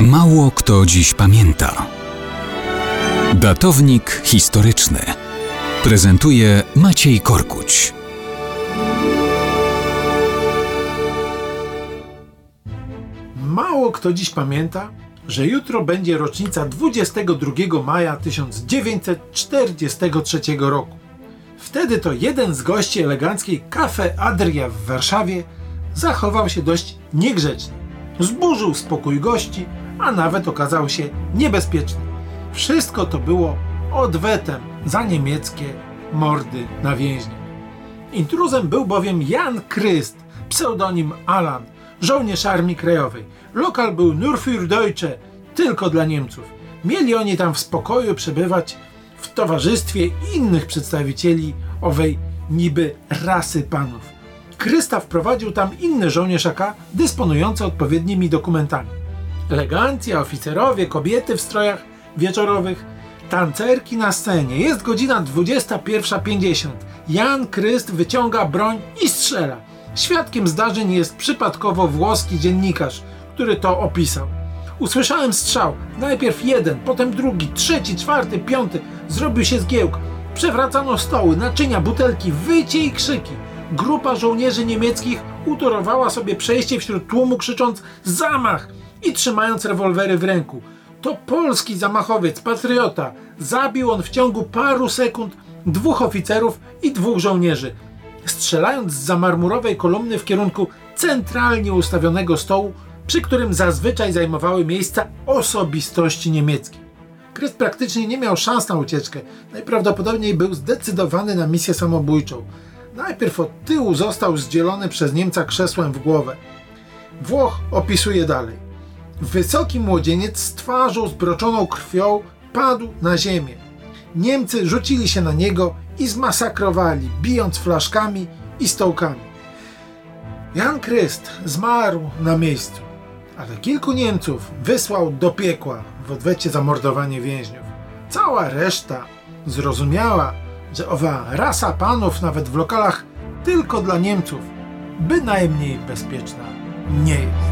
Mało kto dziś pamięta. Datownik historyczny prezentuje Maciej Korkuć. Mało kto dziś pamięta, że jutro będzie rocznica 22 maja 1943 roku. Wtedy to jeden z gości eleganckiej Cafe Adria w Warszawie zachował się dość niegrzecznie. Zburzył spokój gości, a nawet okazał się niebezpieczny. Wszystko to było odwetem za niemieckie mordy na więźniach. Intruzem był bowiem Jan Kryst, pseudonim Alan, żołnierz Armii Krajowej. Lokal był nur für Deutsche, tylko dla Niemców. Mieli oni tam w spokoju przebywać w towarzystwie innych przedstawicieli owej niby rasy panów. Krysta wprowadził tam inny żołnierz AK dysponujący odpowiednimi dokumentami. Elegancja, oficerowie, kobiety w strojach wieczorowych, tancerki na scenie. Jest godzina 21.50. Jan Kryst wyciąga broń i strzela. Świadkiem zdarzeń jest przypadkowo włoski dziennikarz, który to opisał. Usłyszałem strzał. Najpierw jeden, potem drugi, trzeci, czwarty, piąty. Zrobił się zgiełk. Przewracano stoły, naczynia, butelki, wycie i krzyki. Grupa żołnierzy niemieckich utorowała sobie przejście wśród tłumu, krzycząc zamach i trzymając rewolwery w ręku. To polski zamachowiec, patriota. Zabił on w ciągu paru sekund dwóch oficerów i dwóch żołnierzy. Strzelając z zamarmurowej kolumny w kierunku centralnie ustawionego stołu, przy którym zazwyczaj zajmowały miejsca osobistości niemieckie. Kryst praktycznie nie miał szans na ucieczkę. Najprawdopodobniej był zdecydowany na misję samobójczą. Najpierw od tyłu został zdzielony przez Niemca krzesłem w głowę. Włoch opisuje dalej. Wysoki młodzieniec z twarzą zbroczoną krwią padł na ziemię. Niemcy rzucili się na niego i zmasakrowali, bijąc flaszkami i stołkami. Jan Kryst zmarł na miejscu, ale kilku Niemców wysłał do piekła w odwecie za mordowanie więźniów. Cała reszta zrozumiała, że owa rasa panów nawet w lokalach tylko dla Niemców bynajmniej bezpieczna nie jest.